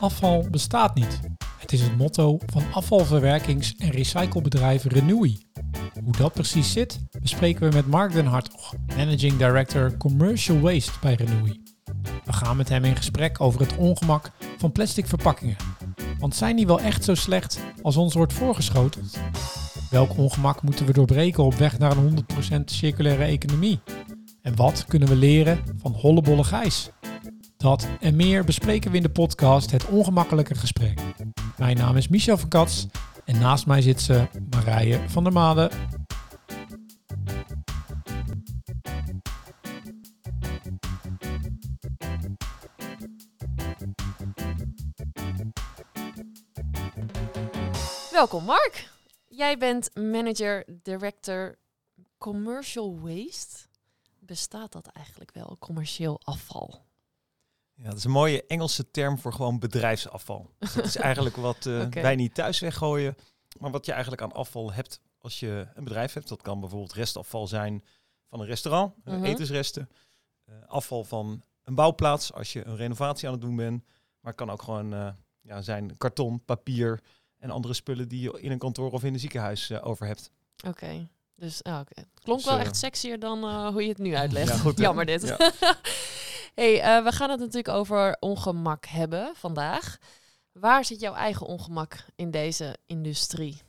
Afval bestaat niet. Het is het motto van afvalverwerkings- en recyclebedrijf Renewi. Hoe dat precies zit, bespreken we met Mark den Hartog, Managing Director Commercial Waste bij Renewi. We gaan met hem in gesprek over het ongemak van plastic verpakkingen. Want zijn die wel echt zo slecht als ons wordt voorgeschoteld? Welk ongemak moeten we doorbreken op weg naar een 100% circulaire economie? En wat kunnen we leren van hollebolle Gijs? Dat en meer bespreken we in de podcast Het Ongemakkelijke Gesprek. Mijn naam is Michel van Kats en naast mij zit ze Marije van der Made. Welkom Mark. Jij bent manager, director commercial waste. Bestaat dat eigenlijk wel, commercieel afval? Ja, dat is een mooie Engelse term voor gewoon bedrijfsafval. Dus dat is eigenlijk wat eh, wij niet thuis weggooien, maar wat je eigenlijk aan afval hebt als je een bedrijf hebt. Dat kan bijvoorbeeld restafval zijn van een restaurant, Mhm. etensresten. Eh, afval van een bouwplaats als je een renovatie aan het doen bent. Maar het kan ook gewoon eh, ja, zijn karton, papier en andere spullen die je in een kantoor of in een ziekenhuis over hebt. Oké. Dus ah, het klonk Dus, wel echt sexier dan hoe je het nu uitlegt. Ja, goed, hè? Jammer dit. Ja. hey, eh, we gaan het natuurlijk over ongemak hebben vandaag. Waar zit jouw eigen ongemak in deze industrie?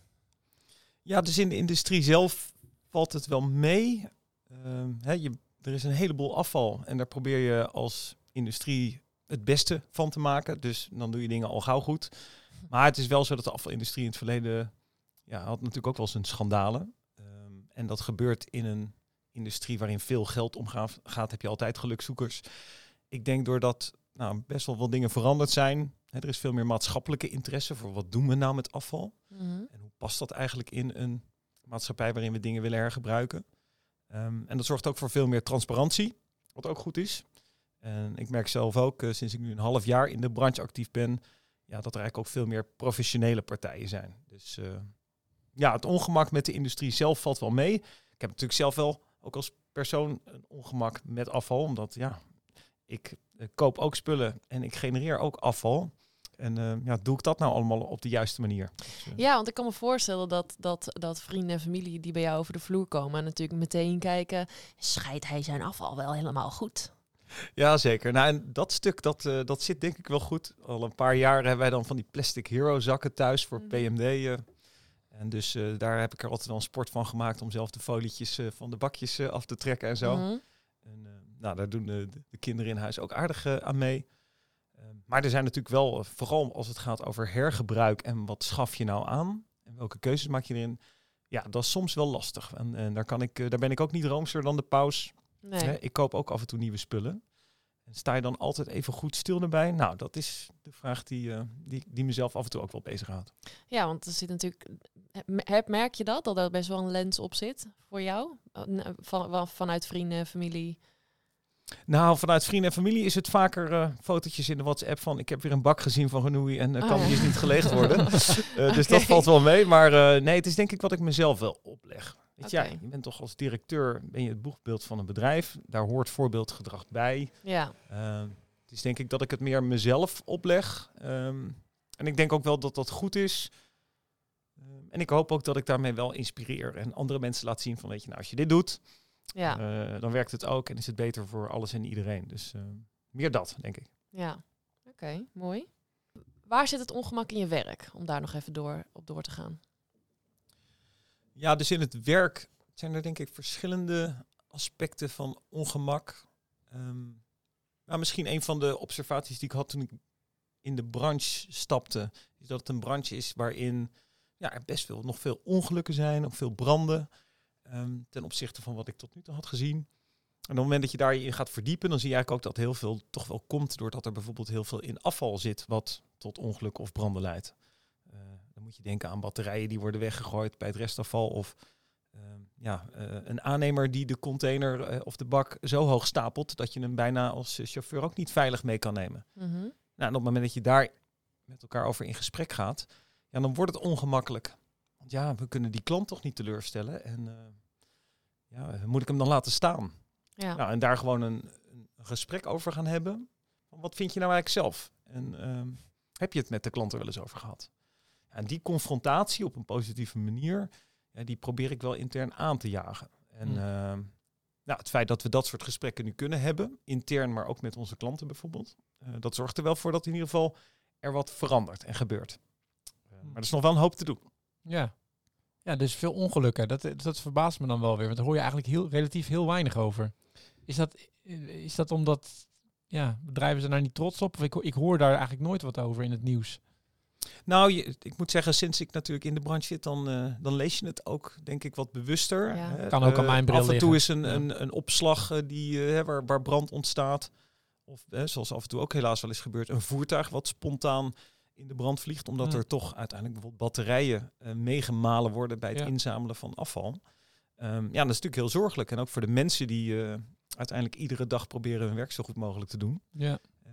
Ja, dus in de industrie zelf valt het wel mee. Ehm, je, er is een heleboel afval en daar probeer je als industrie het beste van te maken. Dus dan doe je dingen al gauw goed. Maar het is wel zo dat de afvalindustrie in het verleden ja, had natuurlijk ook wel zijn schandalen. Ehm, en dat gebeurt in een industrie waarin veel geld omgaat, gaat, heb je altijd gelukzoekers. Ik denk doordat nou, best wel wat dingen veranderd zijn. Hè, er is veel meer maatschappelijke interesse voor wat doen we nou met afval. Mhm. En hoe past dat eigenlijk in een maatschappij waarin we dingen willen hergebruiken? Ehm, en dat zorgt ook voor veel meer transparantie, wat ook goed is. En ik merk zelf ook, eh, sinds ik nu een half jaar in de branche actief ben, ja, dat er eigenlijk ook veel meer professionele partijen zijn. Dus eh, ja, het ongemak met de industrie zelf valt wel mee. Ik heb natuurlijk zelf wel, ook als persoon, een ongemak met afval. Omdat ja, ik eh, koop ook spullen en ik genereer ook afval. En eh, ja, doe ik dat nou allemaal op de juiste manier? Dus, eh, Ja, want ik kan me voorstellen dat, dat, dat vrienden en familie die bij jou over de vloer komen... natuurlijk meteen kijken, scheidt hij zijn afval wel helemaal goed? Ja, zeker. Nou, en dat stuk, dat, dat zit denk ik wel goed. Al een paar jaar hebben wij dan van die plastic hero zakken thuis voor Mhm. PMD. En dus eh, daar heb ik er altijd wel een sport van gemaakt om zelf de folietjes eh, van de bakjes eh, af te trekken en zo. Mhm. En nou, daar doen de, de kinderen in huis ook aardig aan mee. Maar er zijn natuurlijk wel, vooral als het gaat over hergebruik en wat schaf je nou aan en welke keuzes maak je erin. Ja, dat is soms wel lastig. En, en daar, kan ik, daar ben ik ook niet roomser dan de paus. Nee. Hè, ik koop ook af en toe nieuwe spullen. En sta je dan altijd even goed stil erbij? Nou, dat is de vraag die, eh, die, die mezelf af en toe ook wel bezighoudt. Ja, want er zit natuurlijk. Heb, merk je dat? Dat er best wel een lens op zit voor jou? Uh, n- Van, van- vanuit vrienden, familie. Nou, vanuit vrienden en familie is het vaker eh, fotootjes in de WhatsApp van ik heb weer een bak gezien van Genoei en eh, Ah, kan ja. eens niet geleegd worden. Eh, Dus dat valt wel mee. Maar eh, nee, het is denk ik wat ik mezelf wel opleg. Weet je, ja, Oké. je bent toch als directeur ben je het boegbeeld van een bedrijf. Daar hoort voorbeeldgedrag bij. Ja, Uh, het is denk ik dat ik het meer mezelf opleg. Ehm, en ik denk ook wel dat dat goed is. Ehm, en ik hoop ook dat ik daarmee wel inspireer en andere mensen laat zien van, weet je, nou, als je dit doet, ja, eh, dan werkt het ook en is het beter voor alles en iedereen. Dus meer dat, denk ik. ja. Oké, mooi. Waar zit het ongemak in je werk? Om daar nog even door, op door te gaan. Ja, dus in het werk zijn er denk ik verschillende aspecten van ongemak. Nou, misschien een van de observaties die ik had toen ik in de branche stapte, is dat het een branche is waarin ja, er best veel, nog veel ongelukken zijn, nog veel branden, ehm, ten opzichte van wat ik tot nu toe had gezien. En op het moment dat je daarin gaat verdiepen, dan zie je eigenlijk ook dat heel veel toch wel komt doordat er bijvoorbeeld heel veel in afval zit wat tot ongelukken of branden leidt. Eh, dan moet je denken aan batterijen die worden weggegooid bij het restafval of ehm, ja, eh, een aannemer die de container eh, of de bak zo hoog stapelt dat je hem bijna als eh, chauffeur ook niet veilig mee kan nemen. Mhm. Nou, en op het moment dat je daar met elkaar over in gesprek gaat, ja, dan wordt het ongemakkelijk. Want ja, we kunnen die klant toch niet teleurstellen. En ja, moet ik hem dan laten staan? Ja. Nou, en daar gewoon een, een gesprek over gaan hebben. Wat vind je nou eigenlijk zelf? En ehm, Heb je het met de klant er wel eens over gehad? En die confrontatie op een positieve manier, ja, die probeer ik wel intern aan te jagen. En Hmm. ehm, nou, het feit dat we dat soort gesprekken nu kunnen hebben, intern, maar ook met onze klanten bijvoorbeeld, eh, dat zorgt er wel voor dat in ieder geval er wat verandert en gebeurt. Eh, maar er is nog wel een hoop te doen. Ja. Ja, dus veel ongelukken. Dat, dat verbaast me dan wel weer. Want daar hoor je eigenlijk heel, relatief heel weinig over. Is dat, is dat omdat ja, bedrijven zijn daar niet trots op? Of ik, ik hoor daar eigenlijk nooit wat over in het nieuws. Nou, je, ik moet zeggen, sinds ik natuurlijk in de branche zit, dan, eh, dan lees je het ook, denk ik, wat bewuster. Ja. hè. Kan ook aan Eh, mijn bril Af en toe is een, een, een opslag eh, die, eh, hè, waar, waar brand ontstaat. Of eh, zoals af en toe ook helaas wel eens gebeurt, een voertuig wat spontaan in de brand vliegt. Omdat Ja. er toch uiteindelijk bijvoorbeeld batterijen eh, meegemalen worden bij het Ja. inzamelen van afval. Ehm, ja, dat is natuurlijk heel zorgelijk. En ook voor de mensen die eh, uiteindelijk iedere dag proberen hun werk zo goed mogelijk te doen. Ja. Eh,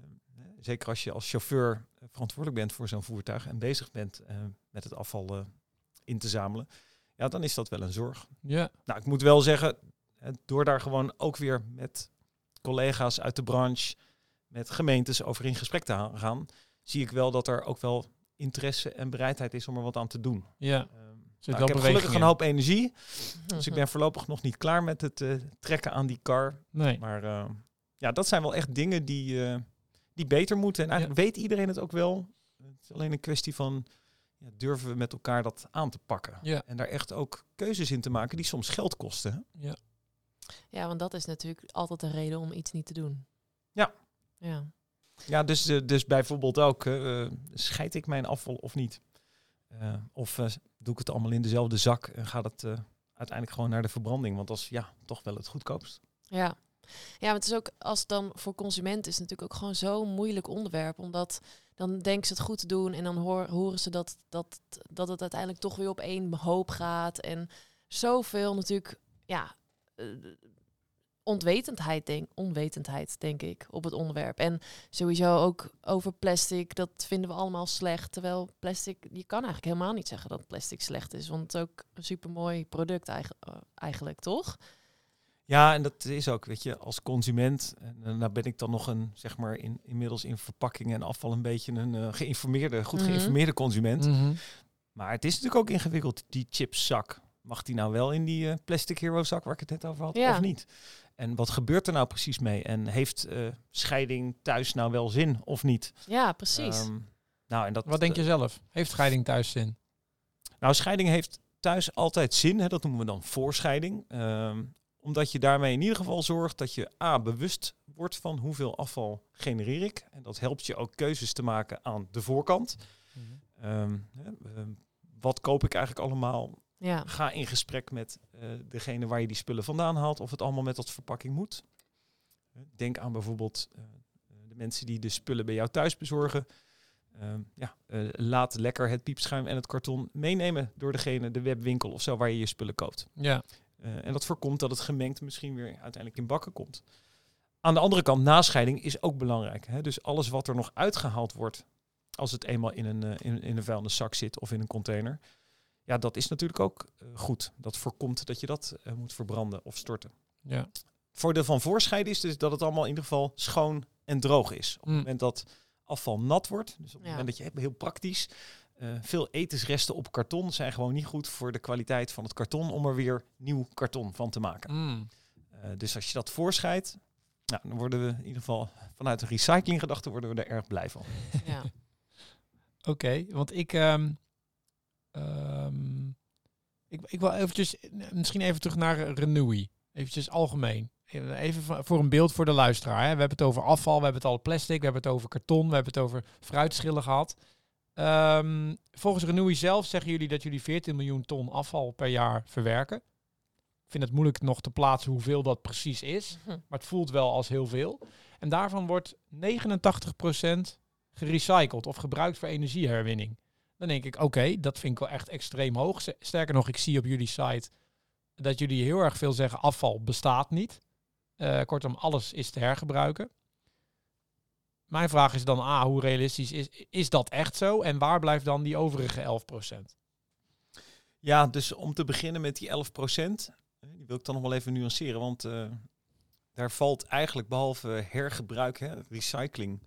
Zeker als je als chauffeur eh, verantwoordelijk bent voor zo'n voertuig en bezig bent eh, met het afval eh, in te zamelen, ja, dan is dat wel een zorg. Ja. Nou, ik moet wel zeggen, door daar gewoon ook weer met collega's uit de branche, met gemeentes over in gesprek te gaan, zie ik wel dat er ook wel interesse en bereidheid is om er wat aan te doen. Ja. Ehm, Zit nou, ik heb gelukkig in. een hoop energie, Mhm. dus ik ben voorlopig nog niet klaar met het eh, trekken aan die kar. Nee. Maar ja, dat zijn wel echt dingen die, eh, die beter moeten. En eigenlijk weet iedereen het ook wel. Het is alleen een kwestie van ja, durven we met elkaar dat aan te pakken. Ja. En daar echt ook keuzes in te maken die soms geld kosten. hè. Ja. Ja, want dat is natuurlijk altijd een reden om iets niet te doen. Ja. Ja. Ja, dus, eh, dus bijvoorbeeld ook, eh, eh, scheid ik mijn afval of niet? Eh, of eh, doe ik het allemaal in dezelfde zak en gaat het eh, uiteindelijk gewoon naar de verbranding? Want dat is ja, toch wel het goedkoopst. Ja. Ja, maar het is ook als dan voor consumenten is het natuurlijk ook gewoon zo'n moeilijk onderwerp. Omdat dan denken ze het goed te doen en dan horen ze dat, dat, dat het uiteindelijk toch weer op één hoop gaat. En zoveel natuurlijk, ja, eh, onwetendheid denk, onwetendheid denk ik op het onderwerp. En sowieso ook over plastic, dat vinden we allemaal slecht. Terwijl plastic, je kan eigenlijk helemaal niet zeggen dat plastic slecht is. Want het is ook een supermooi product eigenlijk, eigenlijk toch? Ja, en dat is ook, weet je, als consument, en nou ben ik dan nog een, zeg maar, in, inmiddels in verpakkingen en afval een beetje een eh, geïnformeerde, goed Mhm. geïnformeerde consument. Mhm. Maar het is natuurlijk ook ingewikkeld, die chipszak. Mag die nou wel in die eh, plastic hero zak waar ik het net over had, Ja. of niet? En wat gebeurt er nou precies mee? En heeft eh, scheiding thuis nou wel zin of niet? Ja, precies. Ehm, nou, en dat, Wat denk je zelf? Heeft scheiding thuis zin? Nou, scheiding heeft thuis altijd zin. Hè? Dat noemen we dan voorscheiding. Ehm, omdat je daarmee in ieder geval zorgt dat je A, bewust wordt van hoeveel afval genereer ik. En dat helpt je ook keuzes te maken aan de voorkant. Ehm, hè, ehm, wat koop ik eigenlijk allemaal? ja. Ga in gesprek met eh, degene waar je die spullen vandaan haalt. Of het allemaal met dat verpakking moet. Denk aan bijvoorbeeld eh, de mensen die de spullen bij jou thuis bezorgen. Ehm, ja, eh, laat lekker het piepschuim en het karton meenemen door degene, de webwinkel of zo, waar je je spullen koopt. Ja. Eh, en dat voorkomt dat het gemengd misschien weer uiteindelijk in bakken komt. Aan de andere kant, nascheiding is ook belangrijk. Hè? Dus alles wat er nog uitgehaald wordt, als het eenmaal in een, eh, in, in een vuilniszak zit of in een container, ja, dat is natuurlijk ook eh, goed. Dat voorkomt dat je dat moet verbranden of storten. Ja. Het voordeel van voorscheiden is dus dat het allemaal in ieder geval schoon en droog is. Op Mm. het moment dat afval nat wordt, dus op het Ja. moment dat je heel praktisch, eh, veel etensresten op karton zijn gewoon niet goed voor de kwaliteit van het karton om er weer nieuw karton van te maken. Mm. Eh, dus als je dat voorscheidt, nou, dan worden we in ieder geval vanuit de recyclinggedachte worden we er erg blij van. ja. Oké, want ik, ehm, ehm, ik... Ik wil eventjes, eh, misschien even terug naar Renewy. Eventjes algemeen. Even voor een beeld voor de luisteraar. Hè. We hebben het over afval, we hebben het al plastic, we hebben het over karton, we hebben het over fruitschillen gehad. Ehm, volgens Renewy zelf zeggen jullie dat jullie 14 miljoen ton afval per jaar verwerken. Ik vind het moeilijk nog te plaatsen hoeveel dat precies is. Hm. Maar het voelt wel als heel veel. En daarvan wordt 89% gerecycled of gebruikt voor energieherwinning. Dan denk ik, oké, dat vind ik wel echt extreem hoog. Sterker nog, ik zie op jullie site dat jullie heel erg veel zeggen afval bestaat niet. Eh, kortom, alles is te hergebruiken. Mijn vraag is dan, A, hoe realistisch is, is dat echt zo? En waar blijft dan die overige 11%? Ja, dus om te beginnen met die 11 procent, die wil ik dan nog wel even nuanceren, want eh, daar valt eigenlijk behalve hergebruik, hè, recycling,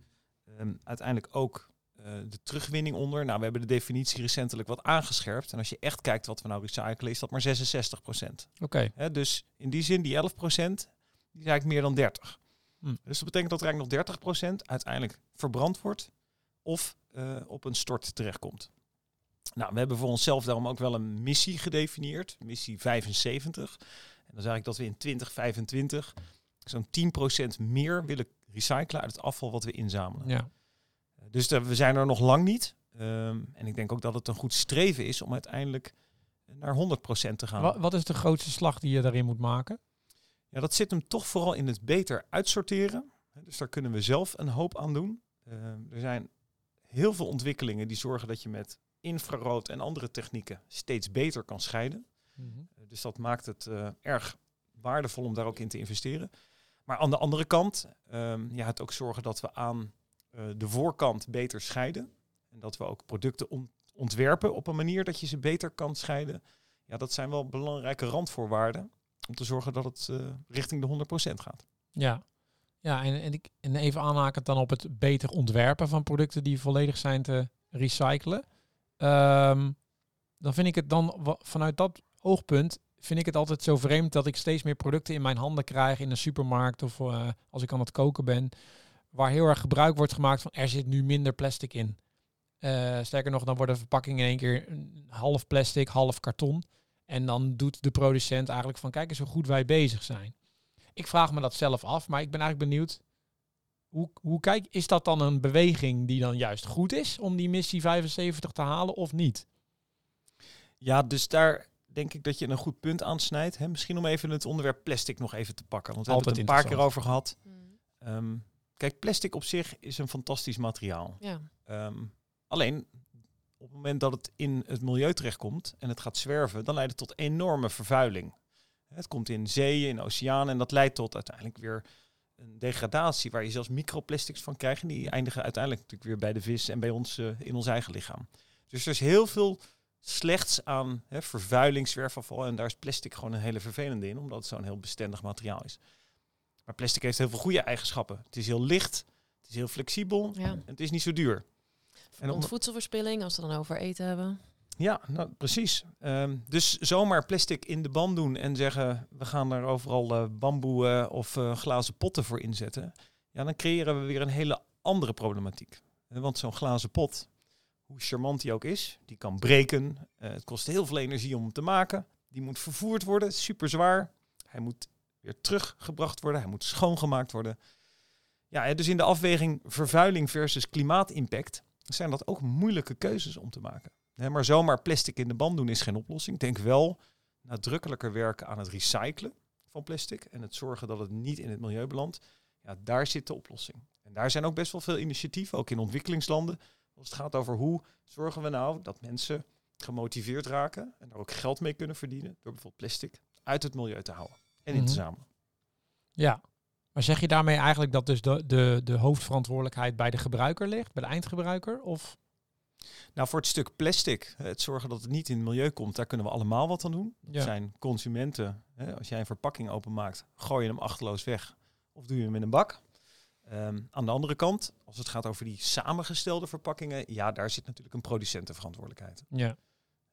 ehm, uiteindelijk ook eh, de terugwinning onder. Nou, we hebben de definitie recentelijk wat aangescherpt. En als je echt kijkt wat we nou recyclen, is dat maar 66 procent. Oké. Dus in die zin, die 11 procent, die is eigenlijk meer dan 30. Hm. Dus dat betekent dat er eigenlijk nog 30 procent uiteindelijk verbrand wordt of eh, op een stort terechtkomt. Nou, we hebben voor onszelf daarom ook wel een missie gedefinieerd, missie 75. En dan zeg ik dat we in 2025 zo'n 10% meer willen recyclen uit het afval wat we inzamelen. Ja. Dus de- we zijn er nog lang niet. Ehm, en ik denk ook dat het een goed streven is om uiteindelijk naar 100% te gaan. Wa- wat is de grootste slag die je daarin moet maken? Ja, dat zit hem toch vooral in het beter uitsorteren. Dus daar kunnen we zelf een hoop aan doen. Ehm, er zijn heel veel ontwikkelingen die zorgen dat je met infrarood en andere technieken steeds beter kan scheiden. Eh, Dus dat maakt het eh, erg waardevol om daar ook in te investeren. Maar aan de andere kant, ehm, ja, het ook zorgen dat we aan eh, de voorkant beter scheiden. En dat we ook producten on- ontwerpen op een manier dat je ze beter kan scheiden. Ja, dat zijn wel belangrijke randvoorwaarden om te zorgen dat het eh, richting de 100% gaat. Ja, ja en, en, ik, en even aanhakend dan op het beter ontwerpen van producten die volledig zijn te recyclen. Ehm, dan vind ik het dan vanuit dat oogpunt vind ik het altijd zo vreemd dat ik steeds meer producten in mijn handen krijg in een supermarkt of eh, als ik aan het koken ben, waar heel erg gebruik wordt gemaakt van er zit nu minder plastic in. Eh, sterker nog, dan worden verpakkingen in één keer half plastic, half karton. En dan doet de producent eigenlijk van kijk eens hoe goed wij bezig zijn. Ik vraag me dat zelf af, maar ik ben eigenlijk benieuwd. Hoe, hoe kijk, is dat dan een beweging die dan juist goed is om die missie 75 te halen of niet? Ja, dus daar denk ik dat je een goed punt aansnijdt. Hè? Misschien om even het onderwerp plastic nog even te pakken. Want we Altijd hebben het een paar keer over gehad. Mm. Ehm, kijk, plastic op zich is een fantastisch materiaal. Ja. Ehm, alleen op het moment dat het in het milieu terechtkomt en het gaat zwerven, dan leidt het tot enorme vervuiling. Het komt in zeeën, in oceanen en dat leidt tot uiteindelijk weer een degradatie waar je zelfs microplastics van krijgt. En die eindigen uiteindelijk natuurlijk weer bij de vis en bij ons eh, in ons eigen lichaam. Dus er is heel veel slechts aan hè, vervuiling, zwerfafval. En daar is plastic gewoon een hele vervelende in, omdat het zo'n heel bestendig materiaal is. Maar plastic heeft heel veel goede eigenschappen. Het is heel licht, het is heel flexibel ja. en het is niet zo duur. En om- voedselverspilling, als we dan over eten hebben. Ja, nou, precies. Ehm, dus zomaar plastic in de ban doen en zeggen we gaan er overal eh, bamboe of eh, glazen potten voor inzetten. Ja, dan creëren we weer een hele andere problematiek. Eh, Want zo'n glazen pot, hoe charmant die ook is, die kan breken. Het kost heel veel energie om hem te maken. Die moet vervoerd worden, super zwaar. Hij moet weer teruggebracht worden, hij moet schoongemaakt worden. Ja, dus in de afweging vervuiling versus klimaatimpact zijn dat ook moeilijke keuzes om te maken. Hè, maar zomaar plastic in de band doen is geen oplossing. Ik denk wel nadrukkelijker werken aan het recyclen van plastic en het zorgen dat het niet in het milieu belandt. Ja, daar zit de oplossing. En daar zijn ook best wel veel initiatieven, ook in ontwikkelingslanden. Als het gaat over hoe zorgen we nou dat mensen gemotiveerd raken en daar ook geld mee kunnen verdienen door bijvoorbeeld plastic uit het milieu te houden en in te Mhm. zamelen. Ja. Maar zeg je daarmee eigenlijk dat dus de, de, de hoofdverantwoordelijkheid bij de gebruiker ligt, bij de eindgebruiker? Of Nou, voor het stuk plastic, het zorgen dat het niet in het milieu komt, daar kunnen we allemaal wat aan doen. Dat Ja. zijn consumenten. Hè, als jij een verpakking openmaakt, gooi je hem achterloos weg of doe je hem in een bak. Ehm, aan de andere kant, als het gaat over die samengestelde verpakkingen, ja, daar zit natuurlijk een producentenverantwoordelijkheid. ja.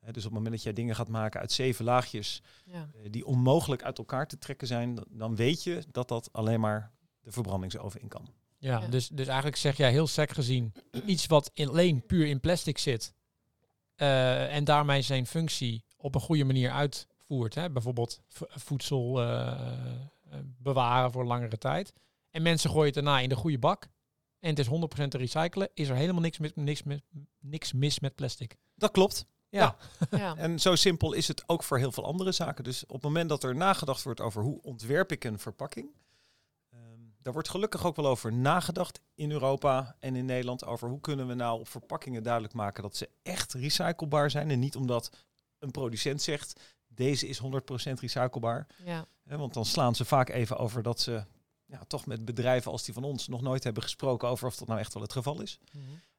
Hè, dus op het moment dat jij dingen gaat maken uit zeven laagjes Ja. eh, die onmogelijk uit elkaar te trekken zijn, dan- weet je dat dat alleen maar de verbrandingsoven in kan. Ja, Ja. Dus, dus eigenlijk zeg jij heel sec gezien iets wat in, alleen puur in plastic zit eh, en daarmee zijn functie op een goede manier uitvoert. Hè? Bijvoorbeeld voedsel eh, bewaren voor langere tijd. En mensen gooien het daarna in de goede bak. En het is 100% te recyclen. Is er helemaal niks, mis, niks, mis, niks mis met plastic. Dat klopt. Ja. Ja. En zo simpel is het ook voor heel veel andere zaken. Dus op het moment dat er nagedacht wordt over hoe ontwerp ik een verpakking, ehm, daar wordt gelukkig ook wel over nagedacht in Europa en in Nederland over hoe kunnen we nou op verpakkingen duidelijk maken dat ze echt recyclebaar zijn en niet omdat een producent zegt deze is 100% recyclebaar. ja. Hè, want dan slaan ze vaak even over dat ze ja, toch met bedrijven als die van ons nog nooit hebben gesproken over of dat nou echt wel het geval is.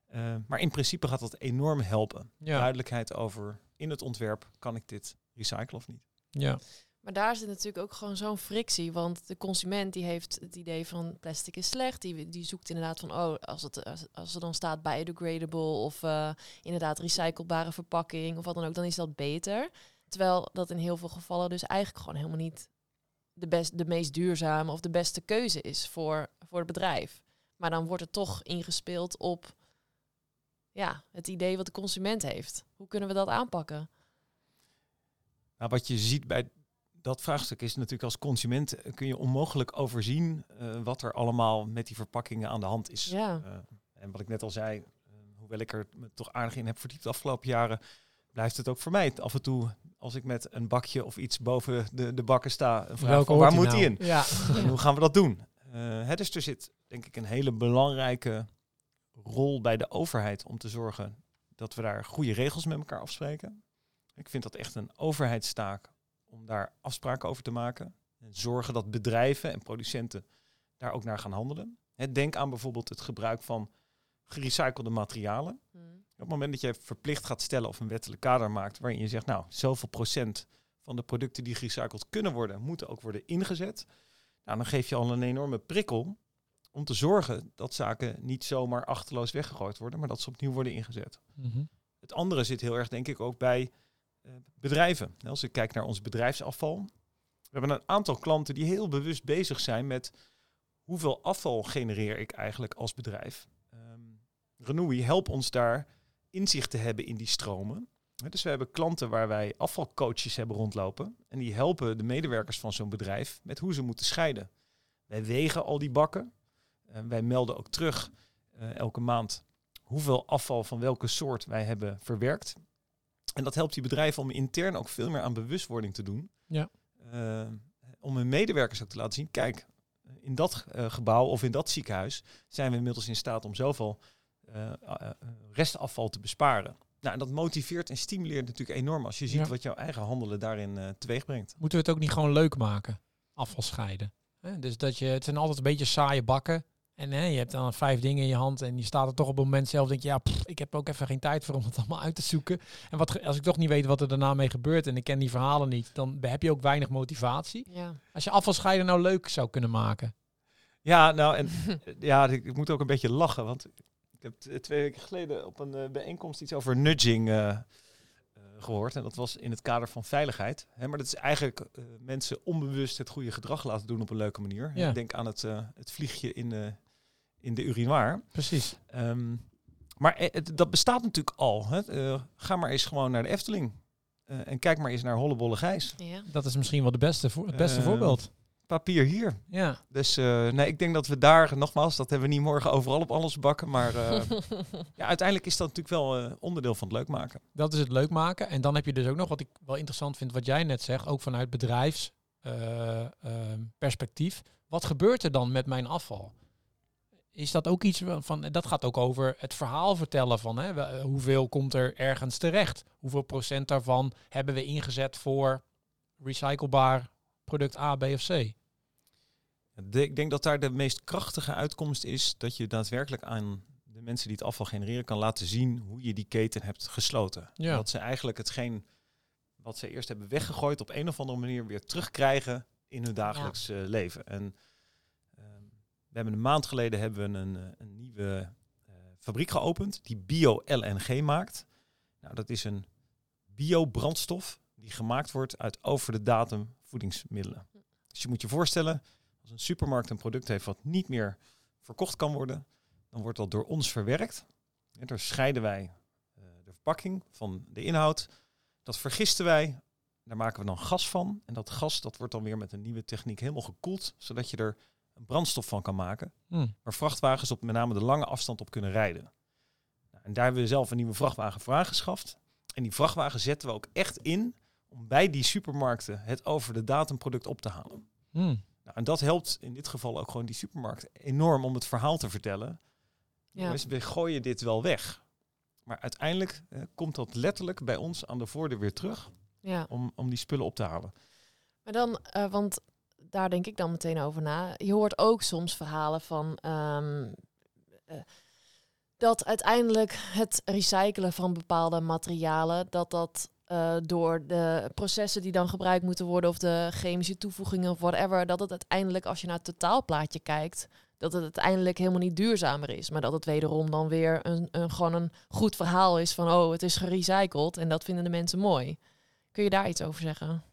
Eh, maar in principe gaat dat enorm helpen Ja. duidelijkheid over in het ontwerp, kan ik dit recyclen of niet? Ja. Maar daar zit natuurlijk ook gewoon zo'n frictie. Want de consument die heeft het idee van plastic is slecht. Die, die zoekt inderdaad van, oh, als, het, als, als er dan staat biodegradable of uh, inderdaad recyclebare verpakking of wat dan ook, dan is dat beter. Terwijl dat in heel veel gevallen dus eigenlijk gewoon helemaal niet de, best, de meest duurzame of de beste keuze is voor, voor het bedrijf. Maar dan wordt het toch ingespeeld op ja, het idee wat de consument heeft. Hoe kunnen we dat aanpakken? Nou, wat je ziet bij dat vraagstuk is natuurlijk als consument eh, kun je onmogelijk overzien uh, wat er allemaal met die verpakkingen aan de hand is. Ja. Uh, en wat ik net al zei, uh, hoewel ik er me toch aardig in heb verdiept de afgelopen jaren, blijft het ook voor mij af en toe als ik met een bakje of iets boven de, de bakken sta, een vraag van, waar moet nou? die in? Ja. En hoe gaan we dat doen? Uh, dus er zit denk ik een hele belangrijke rol bij de overheid om te zorgen dat we daar goede regels met elkaar afspreken. Ik vind dat echt een overheidstaak om daar afspraken over te maken. En zorgen dat bedrijven en producenten daar ook naar gaan handelen. denk aan bijvoorbeeld het gebruik van gerecyclede materialen. Hmm. Op het moment dat je verplicht gaat stellen of een wettelijk kader maakt waarin je zegt, nou, zoveel procent van de producten die gerecycled kunnen worden, moeten ook worden ingezet. Nou, dan geef je al een enorme prikkel om te zorgen dat zaken niet zomaar achterloos weggegooid worden, maar dat ze opnieuw worden ingezet. Mhm. Het andere zit heel erg, denk ik, ook bij uh, bedrijven. Als ik kijk naar ons bedrijfsafval. We hebben een aantal klanten die heel bewust bezig zijn met hoeveel afval genereer ik eigenlijk als bedrijf. Um, Renoui helpt ons daar inzicht te hebben in die stromen. Dus we hebben klanten waar wij afvalcoaches hebben rondlopen. En die helpen de medewerkers van zo'n bedrijf met hoe ze moeten scheiden. Wij wegen al die bakken. Uh, wij melden ook terug uh, elke maand hoeveel afval van welke soort wij hebben verwerkt. En dat helpt die bedrijven om intern ook veel meer aan bewustwording te doen. Ja. Uh, om hun medewerkers ook te laten zien, kijk, in dat uh, gebouw of in dat ziekenhuis zijn we inmiddels in staat om zoveel uh, restafval te besparen. Nou, en dat motiveert en stimuleert natuurlijk enorm als je ziet Ja. wat jouw eigen handelen daarin teweeg brengt. Moeten we het ook niet gewoon leuk maken? Afval scheiden. Hè? Dus dat je, het zijn altijd een beetje saaie bakken. En hè, je hebt dan vijf dingen in je hand en je staat er toch op het moment zelf. Denk je, ja, pff, ik heb ook even geen tijd voor om het allemaal uit te zoeken. En wat, ge- als ik toch niet weet wat er daarna mee gebeurt en ik ken die verhalen niet, dan heb je ook weinig motivatie. Ja. Als je afvalscheiden nou leuk zou kunnen maken. Ja, nou en ja, ik, ik moet ook een beetje lachen, want ik heb t- twee weken geleden op een eh, bijeenkomst iets over nudging eh, eh, gehoord. En dat was in het kader van veiligheid. Hè, maar dat is eigenlijk eh, mensen onbewust het goede gedrag laten doen op een leuke manier. Ja. Ik denk aan het, eh, het vliegje in, de in de urinoir. Precies. Ehm, maar eh, het, dat bestaat natuurlijk al. Hè. Eh, ga maar eens gewoon naar de Efteling. Eh, en kijk maar eens naar Hollebolle Gijs. Ja. Dat is misschien wel de beste, voor, het beste Eh, voorbeeld. Papier hier. Ja. Dus eh, nee, ik denk dat we daar, nogmaals, dat hebben we niet morgen overal op alles bakken. Maar eh, ja, uiteindelijk is dat natuurlijk wel eh, onderdeel van het leuk maken. Dat is het leuk maken. En dan heb je dus ook nog wat ik wel interessant vind, wat jij net zegt, ook vanuit bedrijfsperspectief. wat gebeurt er dan met mijn afval? Is dat ook iets van, dat gaat ook over het verhaal vertellen van hè, we- hoeveel komt er ergens terecht? Hoeveel procent daarvan hebben we ingezet voor recyclebaar product A, B of C? De- ik denk dat daar de meest krachtige uitkomst is dat je daadwerkelijk aan de mensen die het afval genereren kan laten zien hoe je die keten hebt gesloten. Ja. Dat ze eigenlijk hetgeen wat ze eerst hebben weggegooid op een of andere manier weer terugkrijgen in hun dagelijks eh, leven. En we hebben een maand geleden hebben we een, eh, een nieuwe eh, fabriek geopend die bio-LNG maakt. Nou, dat is een biobrandstof die gemaakt wordt uit over de datum voedingsmiddelen. Dus je moet je voorstellen, als een supermarkt een product heeft wat niet meer verkocht kan worden, dan wordt dat door ons verwerkt. En daar scheiden wij eh, de verpakking van de inhoud. Dat vergisten wij. Daar maken we dan gas van. En dat gas dat wordt dan weer met een nieuwe techniek helemaal gekoeld, zodat je er een brandstof van kan maken. Hm. Waar vrachtwagens op met name de lange afstand op kunnen rijden. Nou, en daar hebben we zelf een nieuwe vrachtwagen voor aangeschaft. En die vrachtwagen zetten we ook echt in om bij die supermarkten het over de datumproduct op te halen. Hm. Nou, en dat helpt in dit geval ook gewoon die supermarkt enorm om het verhaal te vertellen. Ja. Jongens, we gooien dit wel weg. Maar uiteindelijk eh, komt dat letterlijk bij ons aan de voordeur weer terug ja. om, om die spullen op te halen. Maar dan, eh, want daar denk ik dan meteen over na. Je hoort ook soms verhalen van ehm, eh, dat uiteindelijk het recyclen van bepaalde materialen, dat dat eh, door de processen die dan gebruikt moeten worden of de chemische toevoegingen of whatever, dat het uiteindelijk, als je naar het totaalplaatje kijkt, dat het uiteindelijk helemaal niet duurzamer is. Maar dat het wederom dan weer een, een, gewoon een goed verhaal is van, oh, het is gerecycled en dat vinden de mensen mooi. Kun je daar iets over zeggen?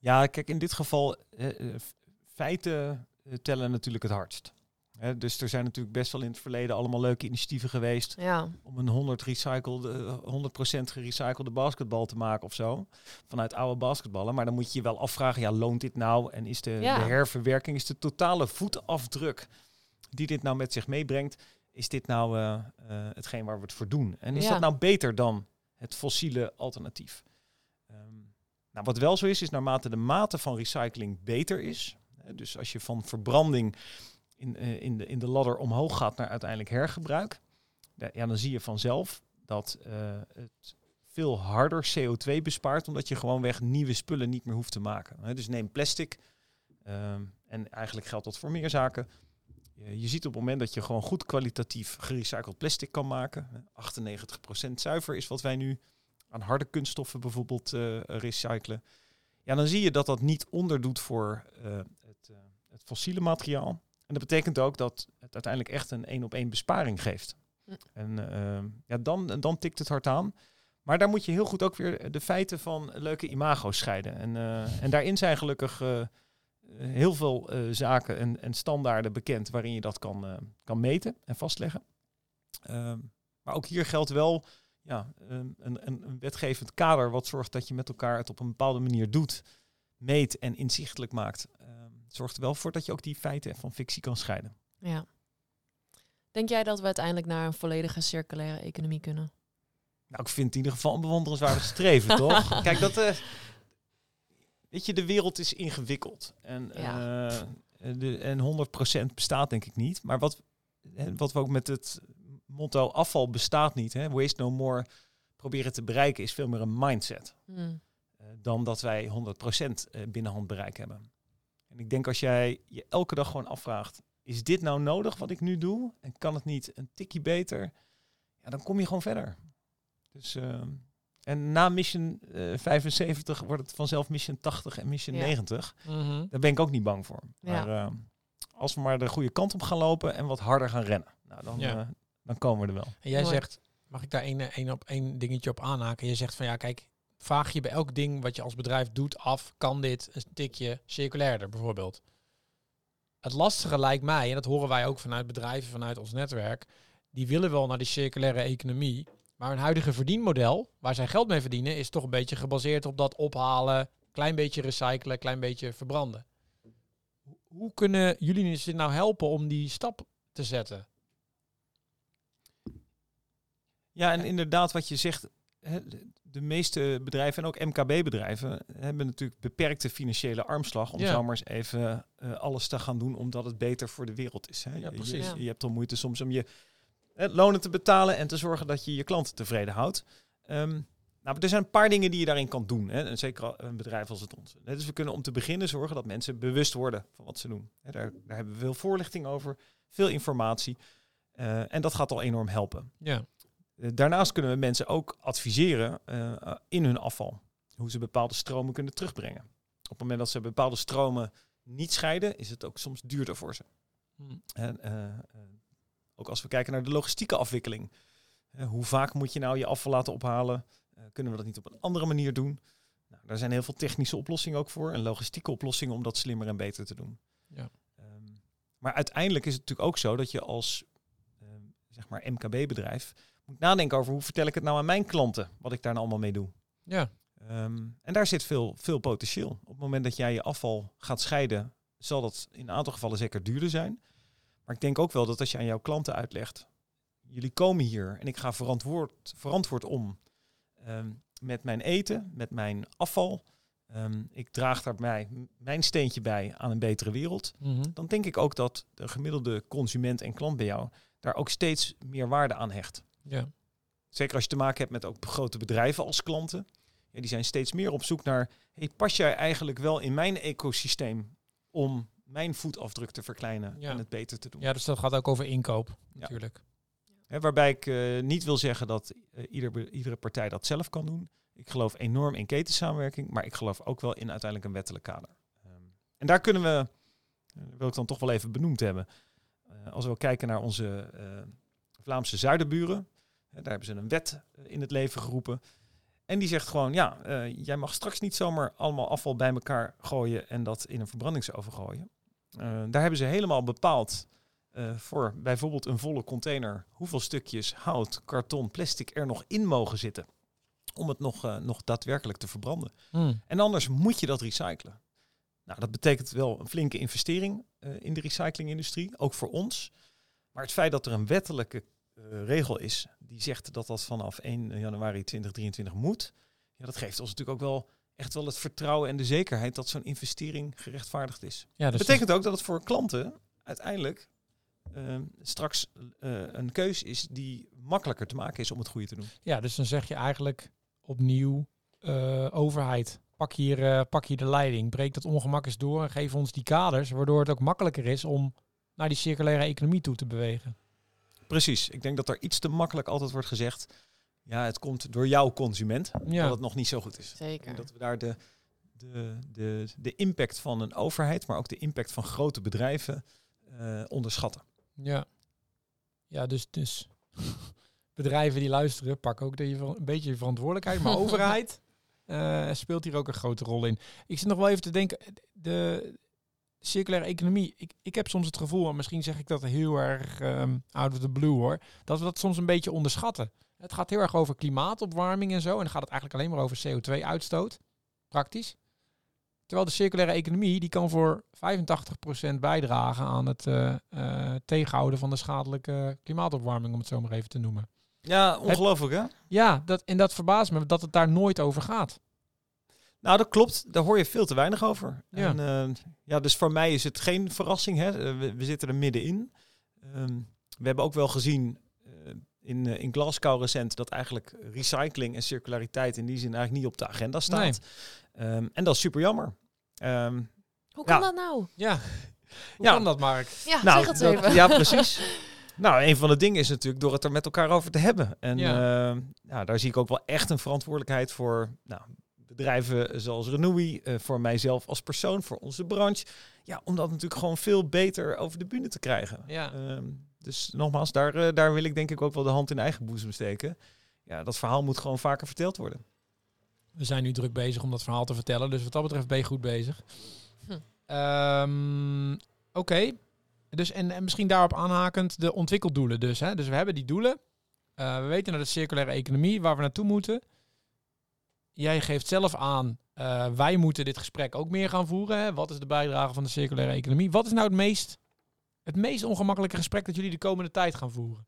Ja, kijk, in dit geval, eh, eh, feiten eh, tellen natuurlijk het hardst. Dus er zijn natuurlijk best wel in het verleden allemaal leuke initiatieven geweest Ja, om een 100 recycled, eh, 100% gerecyclede basketbal te maken of zo. Vanuit oude basketballen. Maar dan moet je je wel afvragen, ja, loont dit nou? En is de, Ja. de herverwerking, is de totale voetafdruk die dit nou met zich meebrengt, is dit nou hetgeen waar we het voor doen? En is Ja. dat nou beter dan het fossiele alternatief? Nou, wat wel zo is, is naarmate de mate van recycling beter is, dus als je van verbranding in, eh, in, de, in de ladder omhoog gaat naar uiteindelijk hergebruik, ja, dan zie je vanzelf dat eh, het veel harder CO2 bespaart, omdat je gewoonweg nieuwe spullen niet meer hoeft te maken. Dus neem plastic, ehm, en eigenlijk geldt dat voor meer zaken. Je, ziet op het moment dat je gewoon goed kwalitatief gerecycled plastic kan maken, hè, 98% zuiver is wat wij nu aan harde kunststoffen bijvoorbeeld eh, recyclen. Ja, dan zie je dat dat niet onderdoet voor eh, het, eh, het fossiele materiaal. En dat betekent ook dat het uiteindelijk echt een één op één besparing geeft. Hm. En ja, dan, dan tikt het hard aan. Maar daar moet je heel goed ook weer de feiten van leuke imago's scheiden. En, en daarin zijn gelukkig heel veel zaken en, en standaarden bekend waarin je dat kan, kan meten en vastleggen. Ehm, maar ook hier geldt wel ja, een, een, een wetgevend kader wat zorgt dat je met elkaar het op een bepaalde manier doet, meet en inzichtelijk maakt. Ehm, zorgt er wel voor dat je ook die feiten van fictie kan scheiden. ja. Denk jij dat we uiteindelijk naar een volledige circulaire economie kunnen? Nou, ik vind het in ieder geval een bewonderenswaardig streven, toch? Kijk, dat... eh, weet je, de wereld is ingewikkeld. En, Ja. eh, de, en 100% bestaat denk ik niet. Maar wat, wat we ook met het motto afval bestaat niet, hè, waste no more, proberen te bereiken, is veel meer een mindset. Hmm. eh, dan dat wij 100% eh, binnen handbereik hebben. En ik denk als jij je elke dag gewoon afvraagt, is dit nou nodig wat ik nu doe? En kan het niet een tikje beter? Ja, dan kom je gewoon verder. Dus, eh, en na Mission eh, 75 wordt het vanzelf Mission 80 en Mission Ja. 90. Mhm. Daar ben ik ook niet bang voor. Ja. Maar eh, als we maar de goede kant op gaan lopen en wat harder gaan rennen, nou, dan, Ja. Eh, dan komen we er wel. En jij Mooi. zegt, mag ik daar één, één op één dingetje op aanhaken? Je zegt van ja, kijk, vraag je bij elk ding wat je als bedrijf doet af, kan dit een tikje circulairder bijvoorbeeld? Het lastige lijkt mij, en dat horen wij ook vanuit bedrijven, vanuit ons netwerk, die willen wel naar die circulaire economie, maar hun huidige verdienmodel, waar zij geld mee verdienen, is toch een beetje gebaseerd op dat ophalen, klein beetje recyclen, klein beetje verbranden. Hoe- Hoe kunnen jullie ze nou helpen om die stap te zetten? Ja, en inderdaad, wat je zegt, hè, de- meeste bedrijven en ook MKB-bedrijven hebben natuurlijk beperkte financiële armslag om Ja. zo maar eens even eh, alles te gaan doen omdat het beter voor de wereld is. Hè. Je- precies. Je, Ja. je hebt al moeite soms om je lonen te betalen en te zorgen dat je je klanten tevreden houdt. Ehm, nou, er zijn een paar dingen die je daarin kan doen. Hè. En zeker al een bedrijf als het ons. Dus we kunnen om te beginnen zorgen dat mensen bewust worden van wat ze doen. Hè, daar, daar hebben we veel voorlichting over, veel informatie. Eh, en dat gaat al enorm helpen. Ja. Eh, Daarnaast kunnen we mensen ook adviseren eh, in hun afval. Hoe ze bepaalde stromen kunnen terugbrengen. Op het moment dat ze bepaalde stromen niet scheiden, is het ook soms duurder voor ze. Hm. En, eh, ook als we kijken naar de logistieke afwikkeling. Hoe vaak moet je nou je afval laten ophalen? Kunnen we dat niet op een andere manier doen? Nou, daar zijn heel veel technische oplossingen ook voor. En logistieke oplossingen om dat slimmer en beter te doen. Ja. Ehm, maar uiteindelijk is het natuurlijk ook zo dat je als ehm, zeg maar MKB-bedrijf moet nadenken over hoe vertel ik het nou aan mijn klanten, wat ik daar nou allemaal mee doe. Ja. Ehm, en daar zit veel, veel potentieel. Op het moment dat jij je afval gaat scheiden, zal dat in een aantal gevallen zeker duurder zijn. Maar ik denk ook wel dat als je aan jouw klanten uitlegt, jullie komen hier en ik ga verantwoord, verantwoord om ehm, met mijn eten, met mijn afval. Ehm, ik draag daarbij mijn steentje bij aan een betere wereld. Mhm. Dan denk ik ook dat de gemiddelde consument en klant bij jou daar ook steeds meer waarde aan hecht. Ja. Zeker als je te maken hebt met ook grote bedrijven als klanten. Ja, die zijn steeds meer op zoek naar, hey, pas jij eigenlijk wel in mijn ecosysteem om mijn voetafdruk te verkleinen Ja. en het beter te doen? ja, dus dat gaat ook over inkoop natuurlijk. Waarbij ik eh, niet wil zeggen dat eh, ieder, iedere partij dat zelf kan doen. Ik geloof enorm in ketensamenwerking, maar ik geloof ook wel in uiteindelijk een wettelijk kader. Ehm, en daar kunnen we, uh, wil ik dan toch wel even benoemd hebben. Als we kijken naar onze Vlaamse zuidenburen, daar hebben ze een wet in het leven geroepen. En die zegt gewoon, ja, jij mag straks niet zomaar allemaal afval bij elkaar gooien en dat in een verbrandingsoven gooien. daar hebben ze helemaal bepaald uh, voor bijvoorbeeld een volle container hoeveel stukjes hout, karton, plastic er nog in mogen zitten. Om het nog, uh, nog daadwerkelijk te verbranden. Mm. En anders moet je dat recyclen. Nou, dat betekent wel een flinke investering uh, in de recyclingindustrie, ook voor ons. Maar het feit dat er een wettelijke regel is die zegt dat dat vanaf 1 januari 2023 moet, ja, dat geeft ons natuurlijk ook wel echt wel het vertrouwen en de zekerheid dat zo'n investering gerechtvaardigd is. Ja, dat dus betekent ook dat het voor klanten uiteindelijk uh, straks uh, een keus is die makkelijker te maken is om het goede te doen. Ja, dus dan zeg je eigenlijk opnieuw uh, overheid. Pak hier, pak hier de leiding, breek dat ongemak eens door en geef ons die kaders, waardoor het ook makkelijker is om naar die circulaire economie toe te bewegen. Precies. Ik denk dat er iets te makkelijk altijd wordt gezegd. Ja, het komt door jouw consument. Ja. Dat het nog niet zo goed is. Zeker. Dat we daar de, de, de, de impact van een overheid, maar ook de impact van grote bedrijven uh, onderschatten. Ja, ja dus, dus bedrijven die luisteren, pak ook de, een beetje je verantwoordelijkheid. Maar overheid uh, speelt hier ook een grote rol in. Ik zit nog wel even te denken, de circulaire economie. Ik, ik heb soms het gevoel, en misschien zeg ik dat heel erg um, out of the blue hoor, dat we dat soms een beetje onderschatten. Het gaat heel erg over klimaatopwarming en zo. En dan gaat het eigenlijk alleen maar over CO2-uitstoot. Praktisch. Terwijl de circulaire economie die kan voor 85% bijdragen aan het uh, uh, tegenhouden van de schadelijke klimaatopwarming, om het zo maar even te noemen. Ja, ongelooflijk hè? Ja, dat, en dat verbaast me dat het daar nooit over gaat. Nou, dat klopt. Daar hoor je veel te weinig over. Ja. En, uh, ja, dus voor mij is het geen verrassing. Hè? We, we zitten er middenin. Um, we hebben ook wel gezien in, in Glasgow recent dat eigenlijk recycling en circulariteit in die zin eigenlijk niet op de agenda staat. Nee. Um, en dat is super jammer. Um, Hoe kan ja. dat nou? Ja, hoe ja. kan dat, Mark? Ja, nou, zeg het dat, even. Ja, precies. nou, een van de dingen is natuurlijk door het er met elkaar over te hebben. En Ja. uh, ja, daar zie ik ook wel echt een verantwoordelijkheid voor nou, bedrijven zoals Renoui, uh, voor mijzelf als persoon, voor onze branche. Ja, om dat natuurlijk gewoon veel beter over de bühne te krijgen. Ja. Um, dus nogmaals, daar, uh, daar wil ik denk ik ook wel de hand in eigen boezem steken. Ja, dat verhaal moet gewoon vaker verteld worden. We zijn nu druk bezig om dat verhaal te vertellen, dus wat dat betreft ben je goed bezig. Hm. Um, Oké, okay. dus en, en, misschien daarop aanhakend de ontwikkeldoelen dus. Hè? Dus we hebben die doelen. Uh, we weten naar de circulaire economie, waar we naartoe moeten. Jij geeft zelf aan, uh, wij moeten dit gesprek ook meer gaan voeren. Hè? Wat is de bijdrage van de circulaire economie? Wat is nou het meest, het meest ongemakkelijke gesprek dat jullie de komende tijd gaan voeren?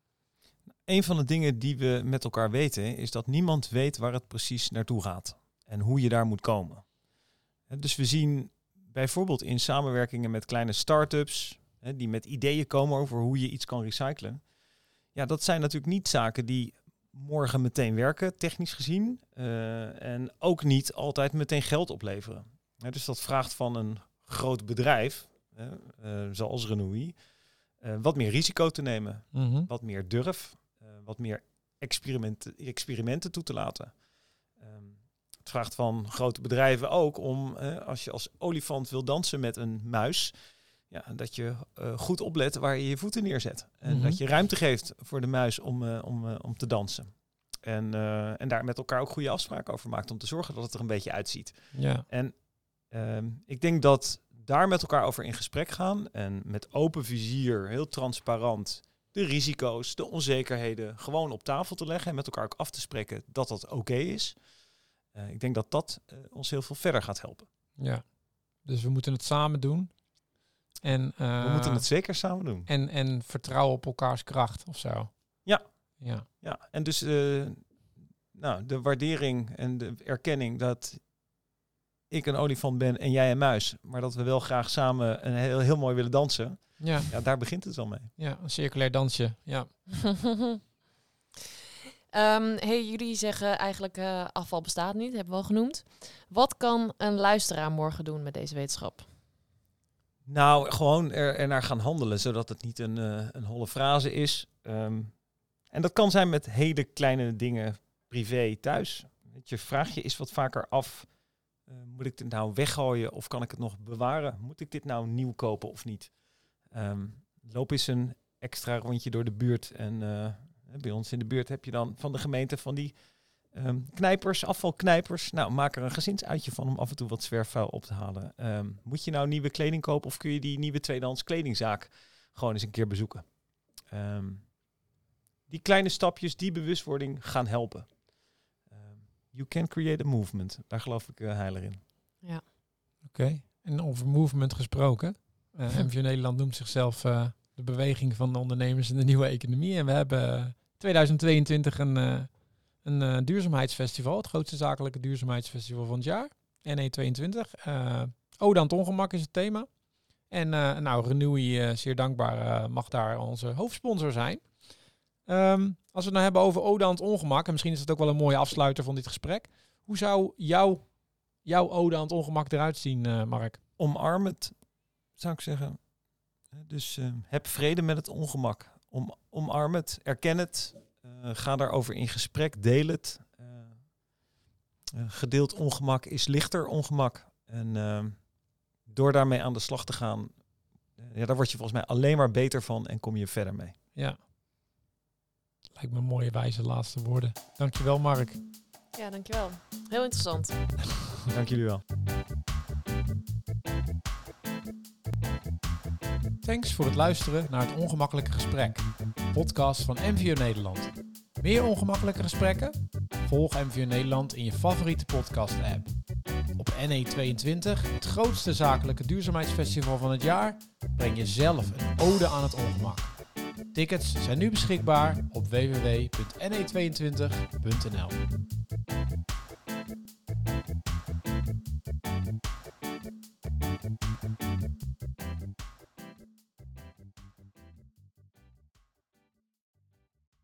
Een van de dingen die we met elkaar weten, is dat niemand weet waar het precies naartoe gaat en hoe je daar moet komen. Dus we zien bijvoorbeeld in samenwerkingen met kleine start-ups, die met ideeën komen over hoe je iets kan recyclen. Ja, dat zijn natuurlijk niet zaken die morgen meteen werken, technisch gezien. Uh, en ook niet altijd meteen geld opleveren. Ja, dus dat vraagt van een groot bedrijf, uh, uh, zoals Renoui, wat meer risico te nemen. Mm -hmm. Wat meer durf, wat meer experimenten, experimenten toe te laten. Um, het vraagt van grote bedrijven ook om, als je als olifant wil dansen met een muis, ja, dat je uh, goed oplet waar je je voeten neerzet. En Mhm. dat je ruimte geeft voor de muis om, uh, om, uh, om te dansen. En, en daar met elkaar ook goede afspraken over maakt om te zorgen dat het er een beetje uitziet. Ja. En um, ik denk dat daar met elkaar over in gesprek gaan en met open vizier, heel transparant, de risico's, de onzekerheden gewoon op tafel te leggen en met elkaar ook af te spreken dat dat oké okay is. Ik denk dat dat ons heel veel verder gaat helpen. Ja, dus we moeten het samen doen. En, uh, we moeten het zeker samen doen. En, en vertrouwen op elkaars kracht of zo. Ja. Ja, ja. en dus uh, nou, de waardering en de erkenning dat ik een olifant ben en jij een muis, maar dat we wel graag samen een heel, heel mooi willen dansen. Ja. ja, daar begint het wel mee. Ja, een circulair dansje. Ja. Um, hey, jullie zeggen eigenlijk uh, afval bestaat niet, hebben we al genoemd. Wat kan een luisteraar morgen doen met deze wetenschap? Nou, gewoon er, er naar gaan handelen, zodat het niet een, uh, een holle frase is. Um, en dat kan zijn met hele kleine dingen privé thuis. weet je, vraag je eens wat vaker af. eh, moet ik dit nou weggooien of kan ik het nog bewaren? Moet ik dit nou nieuw kopen of niet? Ehm, loop eens een extra rondje door de buurt. En eh, bij ons in de buurt heb je dan van de gemeente van die ehm, knijpers, afvalknijpers. Nou, maak er een gezinsuitje van om af en toe wat zwerfvuil op te halen. Ehm, moet je nou nieuwe kleding kopen of kun je die nieuwe tweedehands kledingzaak gewoon eens een keer bezoeken? Ehm, die kleine stapjes, die bewustwording gaan helpen. Ehm, you can create a movement. Daar geloof ik uh, heilig in. Oké. En over movement gesproken. Uh, MVO Nederland noemt zichzelf uh, de beweging van de ondernemers in de nieuwe economie. En we hebben 2022 een, uh, een uh, duurzaamheidsfestival. Het grootste zakelijke duurzaamheidsfestival van het jaar. NE22. Uh, aan het ongemak is het thema. En nou, Renewy, zeer dankbaar, mag daar onze hoofdsponsor zijn. Um, als we het nou hebben over Ode het ongemak, en misschien is het ook wel een mooie afsluiter van dit gesprek. Hoe zou jouw, jouw Ode aan het ongemak eruit zien, Mark? Omarm het, zou ik zeggen. Dus heb vrede met het ongemak. Om, omarm het, erken het, ga daarover in gesprek, deel het. Uh, gedeeld ongemak is lichter ongemak. En ehm, door daarmee aan de slag te gaan, ja, daar word je volgens mij alleen maar beter van en kom je verder mee. Ja, lijkt me een mooie wijze laatste woorden. Dankjewel, Mark. Ja, dankjewel. Heel interessant. Dank jullie wel. Thanks voor het luisteren naar het Ongemakkelijke Gesprek, podcast van MVO Nederland. Meer ongemakkelijke gesprekken? Volg MVO Nederland in je favoriete podcast-app. Op NE22, het grootste zakelijke duurzaamheidsfestival van het jaar, breng je zelf een ode aan het ongemak. Tickets zijn nu beschikbaar op www.ne22.nl.